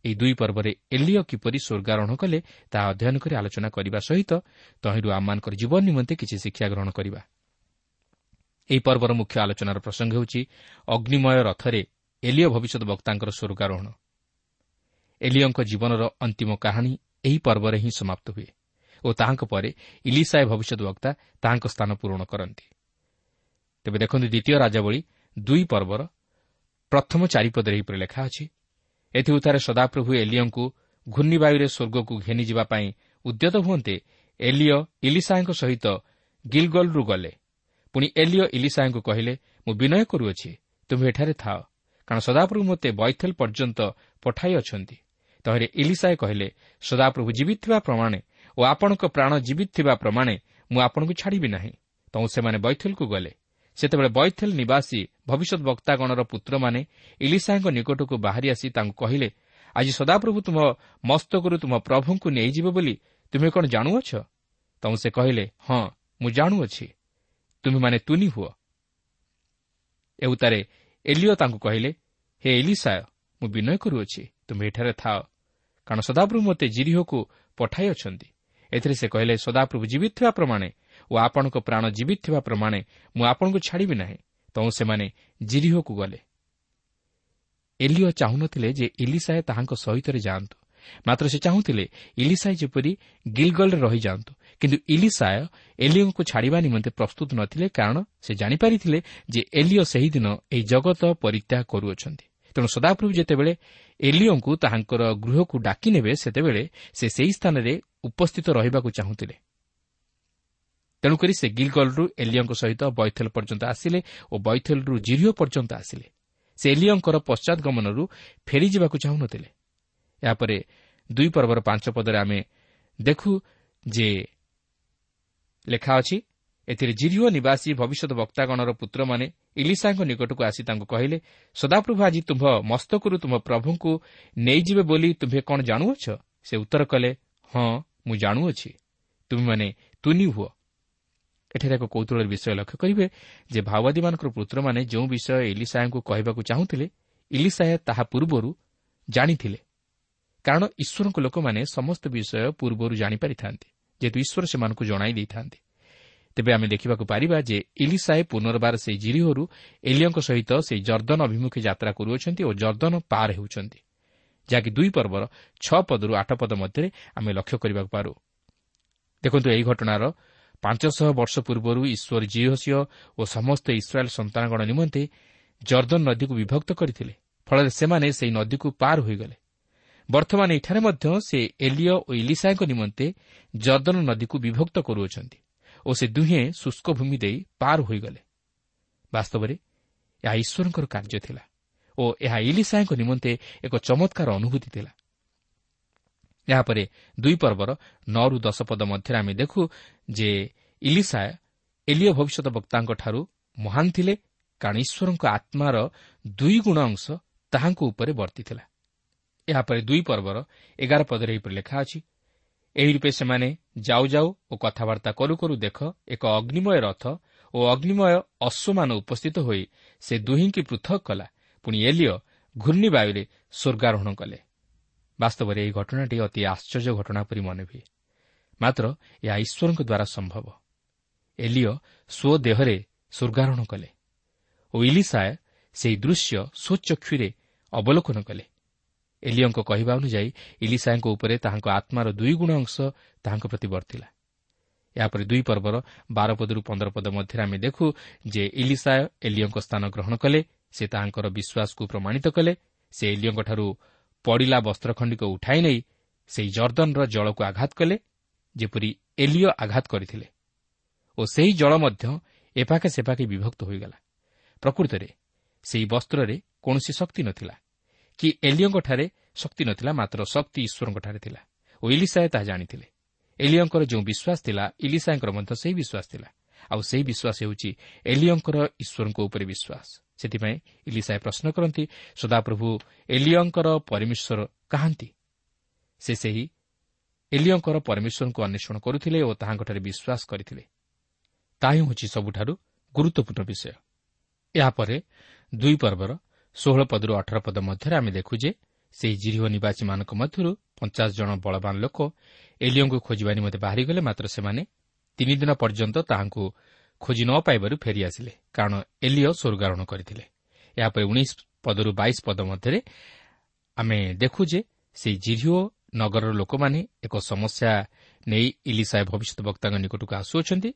ଏହି ଦୁଇ ପର୍ବରେ ଏଲିଓ କିପରି ସ୍ୱର୍ଗାରୋହଣ କଲେ ତାହା ଅଧ୍ୟୟନ କରି ଆଲୋଚନା କରିବା ସହିତ ତହିଁରୁ ଆମମାନଙ୍କର ଜୀବନ ନିମନ୍ତେ କିଛି ଶିକ୍ଷା ଗ୍ରହଣ କରିବା। ଏହି ପର୍ବର ମୁଖ୍ୟ ଆଲୋଚନାର ପ୍ରସଙ୍ଗ ହେଉଛି ଅଗ୍ନିମୟ ରଥରେ ଏଲିଓ ଭବିଷ୍ୟତ ବକ୍ତାଙ୍କର ସ୍ୱର୍ଗାରୋହଣ। ଏଲିଓଙ୍କ ଜୀବନର ଅନ୍ତିମ କାହାଣୀ ଏହି ପର୍ବରେ ହିଁ ସମାପ୍ତ ହୁଏ ଓ ତାହାଙ୍କ ପରେ ଇଲିସାଏ ଭବିଷ୍ୟତ ବକ୍ତା ତାହାଙ୍କ ସ୍ଥାନ ପୂରଣ କରନ୍ତି। ତେବେ ଦେଖନ୍ତୁ ଦ୍ୱିତୀୟ ରାଜାବଳୀ ଦୁଇ ପର୍ବର ପ୍ରଥମ ଚାରିପଦରେ ଏହିପରି ଲେଖା ଅଛି ଏଥିଉତ୍ତାରେ ସଦାପ୍ରଭୁ ଏଲିଓଙ୍କୁ ଘୂର୍ଣ୍ଣିବାୟୁରେ ସ୍ୱର୍ଗକୁ ଘେନିଯିବା ପାଇଁ ଉଦ୍ୟତ ହୁଅନ୍ତେ ଏଲିଓ ଇଲିସାଏଙ୍କ ସହିତ ଗିଲଗଲରୁ ଗଲେ। ପୁଣି ଏଲିଓ ଇଲିସାଏଙ୍କୁ କହିଲେ ମୁଁ ବିନୟ କରୁଅଛି ତୁମେ ଏଠାରେ ଥାଅ କାରଣ ସଦାପ୍ରଭୁ ମୋତେ ବୈଥେଲ ପର୍ଯ୍ୟନ୍ତ ପଠାଇ ଅଛନ୍ତି ତହିଁରେ ଇଲିସାଏ କହିଲେ ସଦାପ୍ରଭୁ ଜୀବିତ ଥିବା ପ୍ରମାଣେ ଓ ଆପଣଙ୍କ ପ୍ରାଣ ଜୀବିତ ଥିବା ପ୍ରମାଣେ ମୁଁ ଆପଣଙ୍କୁ ଛାଡ଼ିବି ନାହିଁ ତୁ ସେମାନେ ବୈଥେଲକୁ ଗଲେ। ସେତେବେଳେ ବୈଥେଲ ନିବାସୀ ଭବିଷ୍ୟତ ବକ୍ତାଗଣର ପୁତ୍ରମାନେ ଇଲିସାଙ୍କ ନିକଟକୁ ବାହାରି ଆସି ତାଙ୍କୁ କହିଲେ ଆଜି ସଦାପ୍ରଭୁ ତୁମ ମସ୍ତକରୁ ତୁମ ପ୍ରଭୁଙ୍କୁ ନେଇଯିବେ ବୋଲି ତୁମେ କ'ଣ ଜାଣୁଅଛ ତୁ ସେ କହିଲେ ହଁ ମୁଁ ଜାଣୁଅଛି। ତୁମେମାନେ ତୁନି ହୁଅ। ଏଉତାରେ ଏଲିଓ ତାଙ୍କୁ କହିଲେ ହେ ଏଲିସାୟ ମୁଁ ବିନୟ କରୁଅଛି ତୁମେ ଏଠାରେ ଥାଅ। କାରଣ ସଦାପ୍ରଭୁ ମୋତେ ଜିରିହକୁ ପଠାଇ ଅଛନ୍ତି ଏଥିରେ ସେ କହିଲେ ସଦାପ୍ରଭୁ ଜୀବିତ ଥିବା ପ୍ରମାଣେ ଓ ଆପଣଙ୍କ ପ୍ରାଣ ଜୀବିତ ଥିବା ପ୍ରମାଣେ ମୁଁ ଆପଣଙ୍କୁ ଛାଡ଼ିବି ନାହିଁ। ତୁ ସେମାନେ ଜିରିହକୁ ଗଲେ। ଏଲିଓ ଚାହୁଁନଥିଲେ ଯେ ଇଲିସାଏ ତାହାଙ୍କ ସହିତ ଯାଆନ୍ତୁ। ମାତ୍ର ସେ ଚାହୁଁଥିଲେ ଇଲିସାଏ ଯେପରି ଗିଲଗଲରେ ରହିଯାଆନ୍ତୁ କିନ୍ତୁ ଇଲିସାୟ ଏଲିଓଙ୍କୁ ଛାଡ଼ିବା ନିମନ୍ତେ ପ୍ରସ୍ତୁତ ନଥିଲେ କାରଣ ସେ ଜାଣିପାରିଥିଲେ ଯେ ଏଲିଓ ସେହିଦିନ ଏହି ଜଗତ ପରିତ୍ୟାଗ କରୁଅଛନ୍ତି। ତେଣୁ ସଦାପ୍ରଭୁ ଯେତେବେଳେ ଏଲିଓଙ୍କୁ ତାହାଙ୍କର ଗୃହକୁ ଡାକି ନେବେ ସେତେବେଳେ ସେ ସେହି ସ୍ଥାନରେ ଉପସ୍ଥିତ ରହିବାକୁ ଚାହୁଁଥିଲେ। ତେଣୁକରି ସେ ଗିଲଗଲରୁ ଏଲିଓଙ୍କ ସହିତ ବୈଥଲ ପର୍ଯ୍ୟନ୍ତ ଆସିଲେ ଓ ବୈଥଲରୁ ଜିରିଓ ପର୍ଯ୍ୟନ୍ତ ଆସିଲେ। ସେ ଏଲିଓଙ୍କର ପଶ୍ଚାତ୍ ଗମନରୁ ଫେରିଯିବାକୁ ଚାହୁଁନଥିଲେ। ଏହାପରେ ଦୁଇ ପର୍ବର ପାଞ୍ଚ ପଦରେ ଆମେ ଦେଖୁ ଯେ ଲେଖା ଅଛି ଏଥିରେ ଜିରିଓ ନିବାସୀ ଭବିଷ୍ୟତ ବକ୍ତାଗଣର ପୁତ୍ରମାନେ ଇଲିସାଙ୍କ ନିକଟକୁ ଆସି ତାଙ୍କୁ କହିଲେ ସଦାପ୍ରଭୁ ଆଜି ତୁମ୍ଭ ମସ୍ତକରୁ ତୁମ ପ୍ରଭୁଙ୍କୁ ନେଇଯିବେ ବୋଲି ତୁମ୍ଭେ କ'ଣ ଜାଣୁଅଛ? ସେ ଉତ୍ତର କଲେ ହଁ ମୁଁ ଜାଣୁଅଛି। ତୁମେମାନେ ତୁନି ହୁଅ। ଏଠାରେ ଏକ କୌତୁଳର ବିଷୟ ଲକ୍ଷ୍ୟ କରିବେ ଯେ ମାଓବାଦୀମାନଙ୍କର ପୁତ୍ରମାନେ ଯେଉଁ ବିଷୟ ଇଲିସାଙ୍କୁ କହିବାକୁ ଚାହୁଁଥିଲେ ଇଲିସାୟା ତାହା ପୂର୍ବରୁ ଜାଣିଥିଲେ। କାରଣ ଈଶ୍ୱରଙ୍କ ଲୋକମାନେ ସମସ୍ତ ବିଷୟ ପୂର୍ବରୁ ଜାଣିପାରିଥାନ୍ତି। ଯେହେତୁ ଈଶ୍ୱର ସେମାନଙ୍କୁ ଜଣାଇ ଦେଇଥାନ୍ତି। ତେବେ ଆମେ ଦେଖିବାକୁ ପାରିବା ଯେ ଇଲିସାଏ ପୁନର୍ବାର ସେହି ଜିରିହରୁ ଏଲିଓଙ୍କ ସହିତ ସେହି ଜର୍ଦ୍ଦନ ଅଭିମୁଖେ ଯାତ୍ରା କରୁଅଛନ୍ତି ଓ ଜର୍ଦ୍ଦନ ପାର ହେଉଛନ୍ତି ଯାହାକି ଦୁଇ ପର୍ବର ଛଅ ପଦରୁ ଆଠ ପଦ ମଧ୍ୟରେ ଆମେ ଲକ୍ଷ୍ୟ କରିବାକୁ ପାରୁ। ଦେଖନ୍ତୁ ଏହି ଘଟଣାର ପାଞ୍ଚଶହ ବର୍ଷ ପୂର୍ବରୁ ଈଶ୍ୱର ଜିଓସିଓ ଓ ସମସ୍ତ ଇସ୍ରାଏଲ୍ ସନ୍ତାନଗଣ ନିମନ୍ତେ ଜର୍ଦ୍ଦନ ନଦୀକୁ ବିଭକ୍ତ କରିଥିଲେ ଫଳରେ ସେମାନେ ସେହି ନଦୀକୁ ପାର ହୋଇଗଲେ। ବର୍ତ୍ତମାନ ଏଠାରେ ମଧ୍ୟ ସେ ଏଲିଓ ଓ ଇଲିସାଙ୍କ ନିମନ୍ତେ ଜର୍ଦ୍ଦନ ନଦୀକୁ ବିଭକ୍ତ କରୁଅଛନ୍ତି ଓ ସେ ଦୁହେଁ ଶୁଷ୍କ ଭୂମି ଦେଇ ପାର ହୋଇଗଲେ। ବାସ୍ତବରେ ଏହା ଈଶ୍ୱରଙ୍କର କାର୍ଯ୍ୟ ଥିଲା ଓ ଏହା ଇଲିସାଙ୍କ ନିମନ୍ତେ ଏକ ଚମତ୍କାର ଅନୁଭୂତି ଥିଲା। ଏହାପରେ ଦୁଇ ପର୍ବର ନଅରୁ ଦଶ ପଦ ମଧ୍ୟରେ ଆମେ ଦେଖୁ ଯେ ଇଲିସାୟ ଏଲିଓ ଭବିଷ୍ୟତ ବକ୍ତାଙ୍କଠାରୁ ମହାନ୍ ଥିଲେ କାରଣ ଈଶ୍ୱରଙ୍କ ଆତ୍ମାର ଦୁଇ ଗୁଣ ଅଂଶ ତାହାଙ୍କ ଉପରେ ବର୍ତ୍ତିଥିଲା। ଏହାପରେ ଦୁଇ ପର୍ବର ଏଗାର ପଦରେ ଏହିପରି ଲେଖା ଅଛି ଏହି ରୂପେ ସେମାନେ ଯାଉ ଯାଉ ଓ କଥାବାର୍ତ୍ତା କରୁ କରୁ ଦେଖ ଏକ ଅଗ୍ନିମୟ ରଥ ଓ ଅଗ୍ନିମୟ ଅଶ୍ୱମାନ ଉପସ୍ଥିତ ହୋଇ ସେ ଦୁହିଁକି ପୃଥକ କଲା। ପୁଣି ଏଲିଓ ଘୂର୍ଣ୍ଣିବାୟୁରେ ସ୍ୱର୍ଗାରୋହଣ କଲେ। ବାସ୍ତବରେ ଏହି ଘଟଣାଟି ଅତି ଆଶ୍ଚର୍ଯ୍ୟ ଘଟଣା ପରି ମନେ ହୁଏ ମାତ୍ର ଏହା ଈଶ୍ୱରଙ୍କ ଦ୍ୱାରା ସମ୍ଭବ। ଏଲିଓ ସ୍ୱ ଦେହରେ ସ୍ୱର୍ଗାରୋହଣ କଲେ ଓ ଇଲିସାୟ ସେହି ଦୃଶ୍ୟ ସ୍ୱଚକ୍ଷୁରେ ଅବଲୋକନ କଲେ। ଏଲିଓଙ୍କ କହିବା ଅନୁଯାୟୀ ଇଲିସାଙ୍କ ଉପରେ ତାହାଙ୍କ ଆତ୍ମାର ଦୁଇଗୁଣ ଅଂଶ ତାହାଙ୍କ ପ୍ରତି ବର୍ତ୍ତିଲା ଏହାପରେ ଦୁଇ ପର୍ବର ବାର ପଦରୁ ପନ୍ଦର ପଦ ମଧ୍ୟରେ ଆମେ ଦେଖୁ ଯେ ଇଲିସାୟ ଏଲିଓଙ୍କ ସ୍ଥାନ ଗ୍ରହଣ କଲେ ସେ ତାହାଙ୍କର ବିଶ୍ୱାସକୁ ପ୍ରମାଣିତ କଲେ ସେ ଏଲିଓଙ୍କଠାରୁ ପଡ଼ିଲା ବସ୍ତ୍ରଖଣ୍ଡିକ ଉଠାଇ ନେଇ ସେହି ଜର୍ଦ୍ଦନର ଜଳକୁ ଆଘାତ କଲେ ଯେପରି ଏଲିଓ ଆଘାତ କରିଥିଲେ। ଓ ସେହି ଜଳ ମଧ୍ୟ ଏପାଖେ ସେପାଖେ ବିଭକ୍ତ ହୋଇଗଲା। ପ୍ରକୃତରେ ସେହି ବସ୍ତ୍ରରେ କୌଣସି ଶକ୍ତି ନଥିଲା। କି ଏଲିଓଙ୍କଠାରେ ଶକ୍ତି ନଥିଲା ମାତ୍ର ଶକ୍ତି ଈଶ୍ୱରଙ୍କଠାରେ ଥିଲା। ଓ ଇଲିସାଏ ତାହା ଜାଣିଥିଲେ। ଏଲିଓଙ୍କର ଯେଉଁ ବିଶ୍ୱାସ ଥିଲା ଇଲିସାଙ୍କର ମଧ୍ୟ ସେହି ବିଶ୍ୱାସ ଥିଲା। ଆଉ ସେହି ବିଶ୍ୱାସ ହେଉଛି ଏଲିଓଙ୍କର ଈଶ୍ୱରଙ୍କ ଉପରେ ବିଶ୍ୱାସ। ସେଥିପାଇଁ ଇଲିସାଏ ପ୍ରଶ୍ନ କରନ୍ତି ସଦାପ୍ରଭୁ ଏଲିଓଙ୍କର ପରମେଶ୍ୱର କାହାନ୍ତି? ସେ ସେହି ଏଲିଓଙ୍କର ପରମେଶ୍ୱରଙ୍କୁ ଅନ୍ୱେଷଣ କରୁଥିଲେ ଓ ତାହାଙ୍କଠାରେ ବିଶ୍ୱାସ କରିଥିଲେ। ତାହା ହେଉଛି ସବୁଠାରୁ ଗୁରୁତ୍ୱପୂର୍ଣ୍ଣ ବିଷୟ। ଏହାପରେ ଦୁଇ ପର୍ବର ଷୋହଳ ପଦରୁ ଅଠର ପଦ ମଧ୍ୟରେ ଆମେ ଦେଖୁ ଯେ ସେହି ଜିରିହ ନିବାସୀମାନଙ୍କ ମଧ୍ୟରୁ ପଞ୍ଚାଶ ଜଣ ବଳବାନ ଲୋକ ଏଲିଓଙ୍କୁ ଖୋଜିବା ନିମନ୍ତେ ବାହାରିଗଲେ ମାତ୍ର ସେମାନେ ତିନିଦିନ ପର୍ଯ୍ୟନ୍ତ ତାହାଙ୍କୁ ଖୋଜି ନ ପାଇବାରୁ ଫେରିଆସିଲେ କାରଣ ଏଲିଓ ସ୍ୱର୍ଗାରୋହଣ କରିଥିଲେ। ଏହାପରେ ଉଣେଇଶ ପଦରୁ ବାଇଶ ପଦ ମଧ୍ୟରେ ଆମେ ଦେଖୁ ଯେ ସେହି ଜିରିଓ ନଗରର ଲୋକମାନେ ଏକ ସମସ୍ୟା ନେଇ ଇଲିସାଏ ଭବିଷ୍ୟତ ବକ୍ତାଙ୍କ ନିକଟକୁ ଆସୁଅଛନ୍ତି।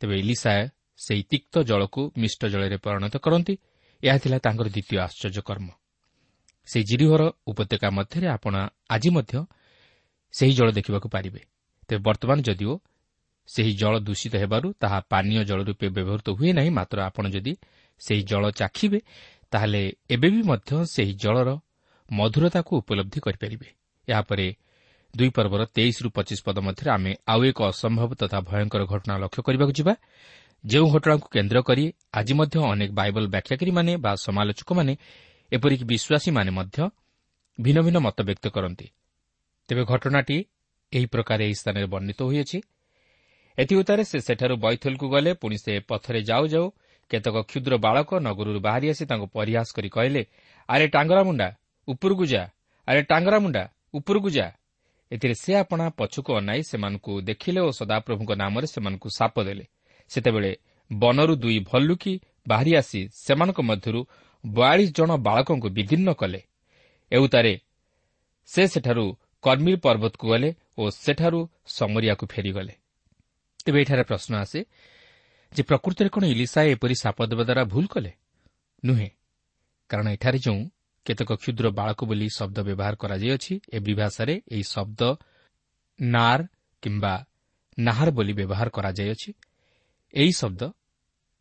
ତେବେ ଇଲିସାଏ ସେହି ତିକ୍ତ ଜଳକୁ ମିଷ୍ଟ ଜଳରେ ପରିଣତ କରନ୍ତି ଏହା ଥିଲା ତାଙ୍କର ଦ୍ୱିତୀୟ ଆଶ୍ଚର୍ଯ୍ୟ କର୍ମ। ସେହି ଜିରିହର ଉପତ୍ୟକା ମଧ୍ୟରେ ଆପଣ ଆଜି ମଧ୍ୟ ସେହି ଜଳ ଦେଖିବାକୁ ପାରିବେ। ତେବେ ବର୍ତ୍ତମାନ ଯଦିଓ ସେହି ଜଳ ଦୂଷିତ ହେବାରୁ ତାହା ପାନୀୟ ଜଳ ରୂପେ ବ୍ୟବହୃତ ହୁଏ ନାହିଁ ମାତ୍ର ଆପଣ ଯଦି ସେହି ଜଳ ଚାଖିବେ ତାହେଲେ ଏବେ ବି ମଧ୍ୟ ସେହି ଜଳର ମଧୁରତାକୁ ଉପଲବ୍ଧି କରିପାରିବେ। ଏହାପରେ ଦୁଇ ପର୍ବର ତେଇଶରୁ ପଚିଶ ପଦ ମଧ୍ୟରେ ଆମେ ଆଉ ଏକ ଅସମ୍ଭବ ତଥା ଭୟଙ୍କର ଘଟଣା ଲକ୍ଷ୍ୟ କରିବାକୁ ଯିବା। ଯେଉଁ ଘଟଣାକୁ କେନ୍ଦ୍ର କରି ଆଜି ମଧ୍ୟ ଅନେକ ବାଇବଲ ବ୍ୟାଖ୍ୟାକାରୀମାନେ ବା ସମାଲୋଚକମାନେ ଏପରିକି ବିଶ୍ୱାସୀମାନେ ମଧ୍ୟ ଭିନ୍ନ ଭିନ୍ନ ମତ ବ୍ୟକ୍ତ କରନ୍ତି। ତେବେ ଘଟଣାଟି ଏହି ପ୍ରକାର ଏହି ସ୍ଥାନରେ ବର୍ଣ୍ଣିତ ହୋଇଅଛି। ଏଥିଉତ୍ତାରେ ସେ ସେଠାରୁ ବୈଥଲକୁ ଗଲେ ପୁଣି ସେ ପଥରେ ଯାଉ ଯାଉ କେତେକ କ୍ଷୁଦ୍ର ବାଳକ ନଗରରୁ ବାହାରି ଆସି ତାଙ୍କୁ ପରିହାସ କରି କହିଲେ ଆରେ ଟାଙ୍ଗରା ମୁଣ୍ଡା ଉପରକୁ ଯା ଆରେ ଟାଙ୍ଗରା ମୁଣ୍ଡା ଉପରକୁ ଯା। ଏଥିରେ ସେ ଆପଣା ପଛକୁ ଅନାଇ ସେମାନଙ୍କୁ ଦେଖିଲେ ଓ ସଦାପ୍ରଭୁଙ୍କ ନାମରେ ସେମାନଙ୍କୁ ସାପ ଦେଲେ। ସେତେବେଳେ ବନରୁ ଦୁଇ ଭଲ୍ଲୁକି ବାହାରି ଆସି ସେମାନଙ୍କ ମଧ୍ୟରୁ ବୟାଳିଶ ଜଣ ବାଳକଙ୍କୁ ବିଦୀର୍ଣ୍ଣ କଲେ। ଏଉତାରେ ସେ ସେଠାରୁ କର୍ମୀର ପର୍ବତକୁ ଗଲେ ଓ ସେଠାରୁ ସମରିଆକୁ ଫେରିଗଲେ। ତେବେ ଏଠାରେ ପ୍ରଶ୍ନ ଆସେ ଯେ ପ୍ରକୃତରେ କ'ଣ ଇଲିସାଏ ଏପରି ସାପ ଦେବା ଦ୍ୱାରା ଭୁଲ କଲେ? ନୁହେଁ। କାରଣ ଏଠାରେ ଯେଉଁ କେତେକ କ୍ଷୁଦ୍ର ବାଳକ ବୋଲି ଶବ୍ଦ ବ୍ୟବହାର କରାଯାଇଅଛି ଏଭ୍ରି ଭାଷାରେ ଏହି ଶବ୍ଦ ନାର କିମ୍ବା ନାହାର ବୋଲି ବ୍ୟବହାର କରାଯାଇଅଛି। ଏହି ଶବ୍ଦ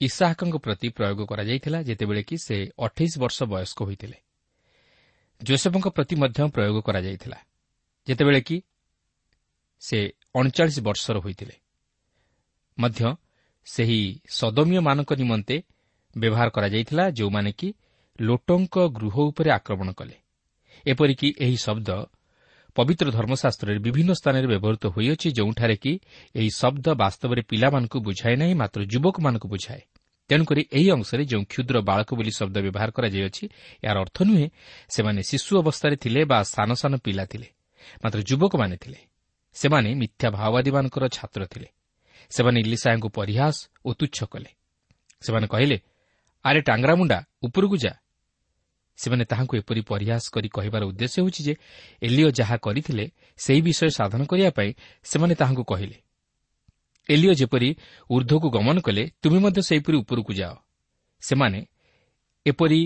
ଇସାହାକଙ୍କ ପ୍ରତି ପ୍ରୟୋଗ କରାଯାଇଥିଲା ଯେତେବେଳେ କି ସେ ଅଠେଇଶ ବର୍ଷ ବୟସ୍କ ହୋଇଥିଲେ। ଜୋସେଫଙ୍କ ପ୍ରତି ମଧ୍ୟ ପ୍ରୟୋଗ କରାଯାଇଥିଲା ଯେତେବେଳେ କି ସେ ଅଣଚାଳିଶ ବର୍ଷର ହୋଇଥିଲେ। ମଧ୍ୟ ସେହି ସଦମୀୟମାନଙ୍କ ନିମନ୍ତେ ବ୍ୟବହାର କରାଯାଇଥିଲା ଯେଉଁମାନେ କି ଲୋଟଙ୍କ ଗୃହ ଉପରେ ଆକ୍ରମଣ କଲେ। ଏପରିକି ଏହି ଶବ୍ଦ ପବିତ୍ର ଧର୍ମଶାସ୍ତ୍ରରେ ବିଭିନ୍ନ ସ୍ଥାନରେ ବ୍ୟବହୃତ ହୋଇଅଛି ଯେଉଁଠାରେ କି ଏହି ଶବ୍ଦ ବାସ୍ତବରେ ପିଲାମାନଙ୍କୁ ବୁଝାଏ ନାହିଁ ମାତ୍ର ଯୁବକମାନଙ୍କୁ ବୁଝାଏ। ତେଣୁକରି ଏହି ଅଂଶରେ ଯେଉଁ କ୍ଷୁଦ୍ର ବାଳକ ବୋଲି ଶବ୍ଦ ବ୍ୟବହାର କରାଯାଇଅଛି ଏହାର ଅର୍ଥ ନୁହେଁ ସେମାନେ ଶିଶୁ ଅବସ୍ଥାରେ ଥିଲେ ବା ସାନ ସାନ ପିଲା ଥିଲେ ମାତ୍ର ଯୁବକମାନେ ଥିଲେ। ସେମାନେ ମିଥ୍ୟା ମାଓବାଦୀମାନଙ୍କର ଛାତ୍ର ଥିଲେ। ସେମାନେ ଇଲିସାଙ୍କୁ ପରିହାସ ଓ ତୁଚ୍ଛ କଲେ। ସେମାନେ କହିଲେ ଆରେ ଟାଙ୍ଗରାମୁଣ୍ଡା ଉପରକୁ ଯା। ସେମାନେ ତାହାଙ୍କୁ ଏପରି ପରିହାସ କରି କହିବାର ଉଦ୍ଦେଶ୍ୟ ହେଉଛି ଯେ ଏଲିଓ ଯାହା କରିଥିଲେ ସେହି ବିଷୟ ସାଧନ କରିବା ପାଇଁ ସେମାନେ ତାହାଙ୍କୁ କହିଲେ। ଏଲିଓ ଯେପରି ଉର୍ଦ୍ଧ୍ୱକୁ ଗମନ କଲେ ତୁମେ ମଧ୍ୟ ସେହିପରି ଉପରକୁ ଯାଅ। ସେମାନେ ଏପରି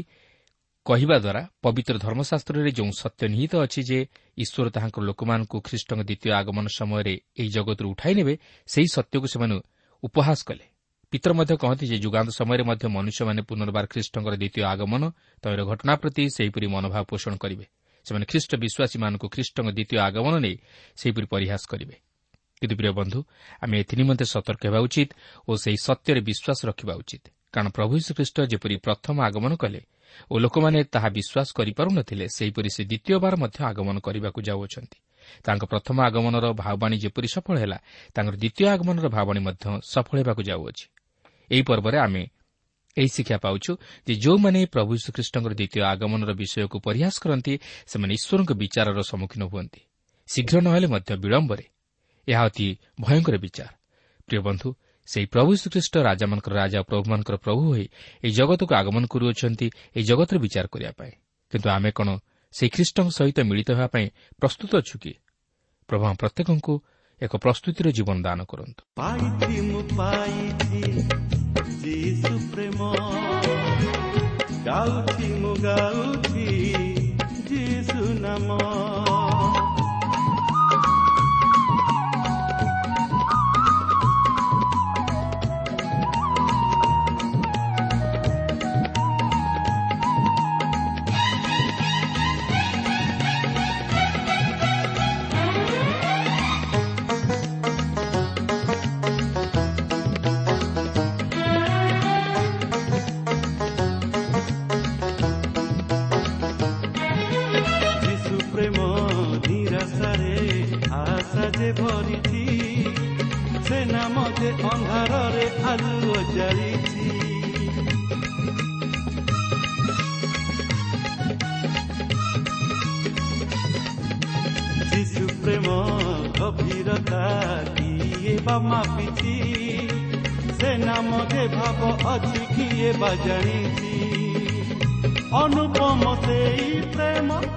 କହିବା ଦ୍ୱାରା ପବିତ୍ର ଧର୍ମଶାସ୍ତ୍ରରେ ଯେଉଁ ସତ୍ୟ ନିହିତ ଅଛି ଯେ ଈଶ୍ୱର ତାହାଙ୍କର ଲୋକମାନଙ୍କୁ ଖ୍ରୀଷ୍ଟଙ୍କ ଦ୍ୱିତୀୟ ଆଗମନ ସମୟରେ ଏହି ଜଗତରୁ ଉଠାଇ ନେବେ ସେହି ସତ୍ୟକୁ ସେମାନେ ଉପହାସ କଲେ। ପିତର ମଧ୍ୟ କହନ୍ତି ଯେ ଯୁଗାନ୍ତ ସମୟରେ ମଧ୍ୟ ମନୁଷ୍ୟମାନେ ପୁନର୍ବାର ଖ୍ରୀଷ୍ଟଙ୍କର ଦ୍ୱିତୀୟ ଆଗମନ ତୈର ଘଟଣା ପ୍ରତି ସେହିପରି ମନୋଭାବ ପୋଷଣ କରିବେ। ସେମାନେ ଖ୍ରୀଷ୍ଟ ବିଶ୍ୱାସୀମାନଙ୍କୁ ଖ୍ରୀଷ୍ଟଙ୍କ ଦ୍ୱିତୀୟ ଆଗମନ ନେଇ ସେହିପରି ପରିହାସ କରିବେ। କିନ୍ତୁ ପ୍ରିୟ ବନ୍ଧୁ ଆମେ ଏଥିନିମନ୍ତେ ସତର୍କ ହେବା ଉଚିତ ଓ ସେହି ସତ୍ୟରେ ବିଶ୍ୱାସ ରଖିବା ଉଚିତ। କାରଣ ପ୍ରଭୁ ଶ୍ରୀଖ୍ରୀଷ୍ଟ ଯେପରି ପ୍ରଥମ ଆଗମନ କଲେ ଓ ଲୋକମାନେ ତାହା ବିଶ୍ୱାସ କରିପାରୁ ନ ଥିଲେ ସେହିପରି ସେ ଦ୍ୱିତୀୟବାର ମଧ୍ୟ ଆଗମନ କରିବାକୁ ଯାଉଅଛନ୍ତି। ତାଙ୍କ ପ୍ରଥମ ଆଗମନର ଭାବବାଣୀ ଯେପରି ସଫଳ ହେଲା ତାଙ୍କର ଦ୍ୱିତୀୟ ଆଗମନର ଭାବବାଣୀ ମଧ୍ୟ ସଫଳ ହେବାକୁ ଯାଉଅଛି। ଏହି ପର୍ବରେ ଆମେ ଏହି ଶିକ୍ଷା ପାଉଛୁ ଯେ ଯେଉଁମାନେ ପ୍ରଭୁ ଶ୍ରୀଖ୍ରୀଷ୍ଟଙ୍କର ଦ୍ୱିତୀୟ ଆଗମନର ବିଷୟକୁ ପରିହାସ କରନ୍ତି ସେମାନେ ଈଶ୍ୱରଙ୍କ ବିଚାରର ସମ୍ମୁଖୀନ ହୁଅନ୍ତି। ଶୀଘ୍ର ନ ହେଲେ ମଧ୍ୟ ବିଳମ୍ବରେ। ଏହା ଅତି ଭୟଙ୍କର ବିଚାର। ପ୍ରିୟ ବନ୍ଧୁ ସେହି ପ୍ରଭୁ ଶ୍ରୀଖ୍ରୀଷ୍ଟ ରାଜାମାନଙ୍କର ରାଜା ଓ ପ୍ରଭୁମାନଙ୍କର ପ୍ରଭୁ ହୋଇ ଏହି ଜଗତକୁ ଆଗମନ କରୁଅଛନ୍ତି ଏହି ଜଗତର ବିଚାର କରିବା ପାଇଁ। କିନ୍ତୁ ଆମେ କ'ଣ ସେହି ଖ୍ରୀଷ୍ଟଙ୍କ ସହିତ ମିଳିତ ହେବା ପାଇଁ ପ୍ରସ୍ତୁତ ଅଛୁ କି? ପ୍ରଭୁ ପ୍ରତ୍ୟେକଙ୍କୁ ଏକ ପ୍ରସ୍ତୁତିର ଜୀବନ ଦାନ କରନ୍ତୁ ପାଇଛି ମୁଁ ପାଇଛି ଯୀଶୁ ପ୍ରେମ ଗାଉଛି ମୁଁ ଗାଉଛି ଯୀଶୁ ନାମ ଯେ ଭରିଛି ସେ ନାମ ଯେ ଅନ୍ଧାରରେ ଆଲୁଅ ଜାଳିଛି ଯୀଶୁ ପ୍ରେମ ଗଭୀରତା କିଏ ବା ମାପିଛି? ସେ ନାମ ଯେ ଭାବ ଅଛି କିଏ ବା ଜାଣିଛି? ଅନୁପମ ସେଇ ପ୍ରେମ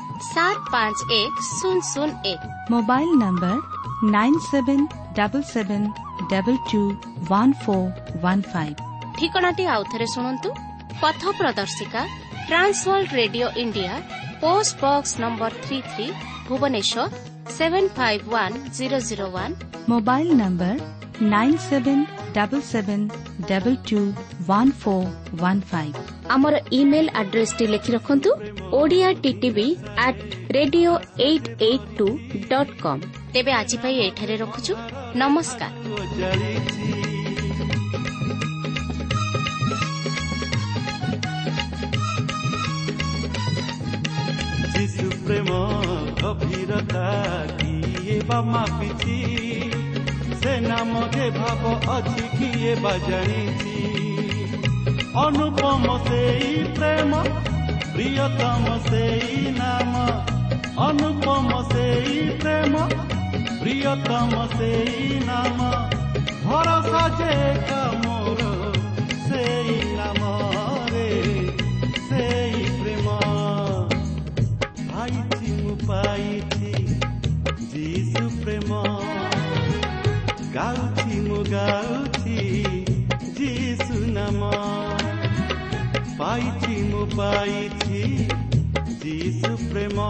સાત પાંચ એક શૂન્ય શૂન્ય એક mobile number nine seven double seven double two one four one five ଠିକଣାଟି ଆଉଥରେ ଶୁଣନ୍ତୁ ପଥ ପ୍ରଦର୍ଶିକା trans world radio India post box number three three Bhubaneswar seven five one zero zero one mobile number nine seven double seven double two one four one five আমার email আড্রেসটি লিখি রাখন্তু Odia TV at radio eight eight two dot com তেবে আজি পাই এঠারে রাখুছু নমস্কার প্রেম ଗଭୀରତା କିଏ ବା ମାପିଛି ସେ ନାମ ଯେ ଭାବ ଅଛି କିଏ ବା ଜାଣିଛି ଅନୁପମ ସେଇ ପ୍ରେମ ପ୍ରିୟତମ ସେଇ ନାମ। ଅନୁପମ ସେଇ ପ୍ରେମ ପ୍ରିୟତମ ସେଇ ନାମ। ଭରସା ଯେ ମୋର ସେଇ ଗାଉଛି ମୁଁ ଗାଉଛି ଯୀଶୁ ନାମ ପାଇଛି ମୁଁ ପାଇଛି ଯୀଶୁ ପ୍ରେମ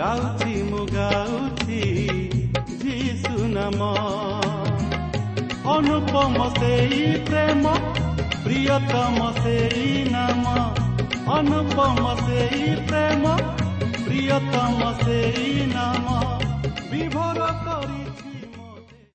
ଗାଉଛି ମୁଁ ଗାଉଛି ଯୀଶୁ ନାମ ଅନୁପମ ସେଇ ପ୍ରେମ ପ୍ରିୟତମ ସେଇ ନାମ ଅନୁପମ ସେଇ ପ୍ରେମ ପ୍ରିୟତମ ସେଇ ନାମ